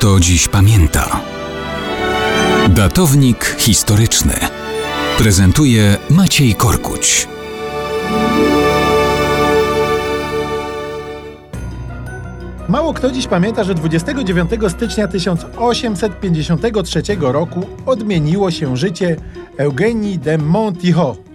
kto dziś pamięta. Datownik historyczny prezentuje Maciej Korkuć. Mało kto dziś pamięta, że 29 stycznia 1853 roku odmieniło się życie Eugenii de Montijo.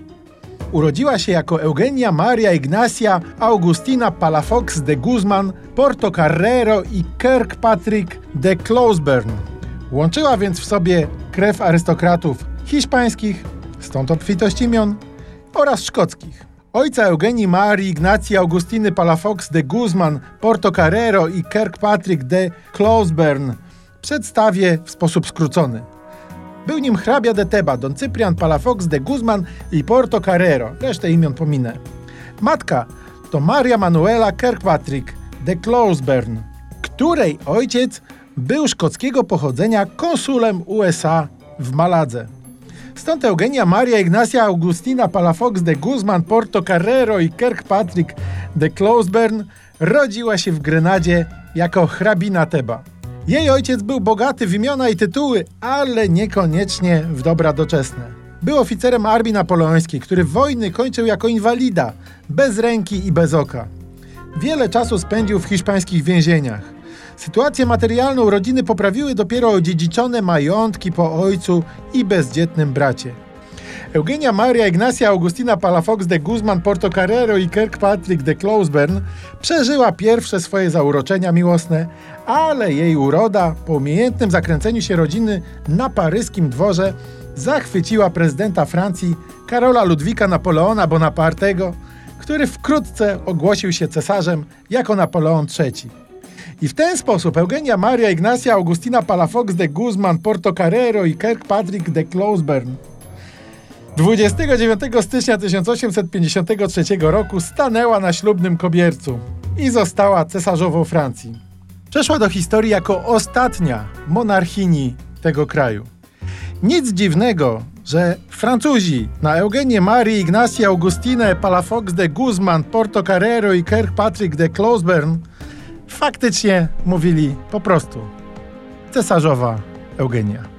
Urodziła się jako Eugenia Maria Ignacia Augustina Palafox de Guzman, Portocarrero i Kirkpatrick de Closeburn. Łączyła więc w sobie krew arystokratów hiszpańskich, stąd obfitość imion, oraz szkockich. Ojca Eugenii Marii Ignacji Augustiny Palafox de Guzman, Portocarrero i Kirkpatrick de Closeburn przedstawię w sposób skrócony. Był nim hrabia de Teba, don Cyprian Palafox de Guzman i Porto Carrero. Resztę imion pominę. Matka to Maria Manuela Kirkpatrick de Closeburn, której ojciec był szkockiego pochodzenia konsulem USA w Maladze. Stąd Eugenia Maria Ignacia Augustina Palafox de Guzman, Porto Carrero i Kirkpatrick de Closeburn rodziła się w Grenadzie jako hrabina Teba. Jej ojciec był bogaty w imiona i tytuły, ale niekoniecznie w dobra doczesne. Był oficerem armii napoleońskiej, który wojny kończył jako inwalida, bez ręki i bez oka. Wiele czasu spędził w hiszpańskich więzieniach. Sytuację materialną rodziny poprawiły dopiero odziedziczone majątki po ojcu i bezdzietnym bracie. Eugenia Maria Ignacia Augustina Palafox de Guzman Portocarrero i Kirkpatrick de Closeburn przeżyła pierwsze swoje zauroczenia miłosne, ale jej uroda po umiejętnym zakręceniu się rodziny na paryskim dworze zachwyciła prezydenta Francji Karola Ludwika Napoleona Bonapartego, który wkrótce ogłosił się cesarzem jako Napoleon III. I w ten sposób Eugenia Maria Ignacia Augustina Palafox de Guzman Portocarrero i Kirkpatrick de Closeburn 29 stycznia 1853 roku stanęła na ślubnym kobiercu i została cesarzową Francji. Przeszła do historii jako ostatnia monarchini tego kraju. Nic dziwnego, że Francuzi na Eugenię Marii Ignacie Augustinę Palafox de Guzman, Portocarrero i Kirkpatrick de Closeburn faktycznie mówili po prostu cesarzowa Eugenia.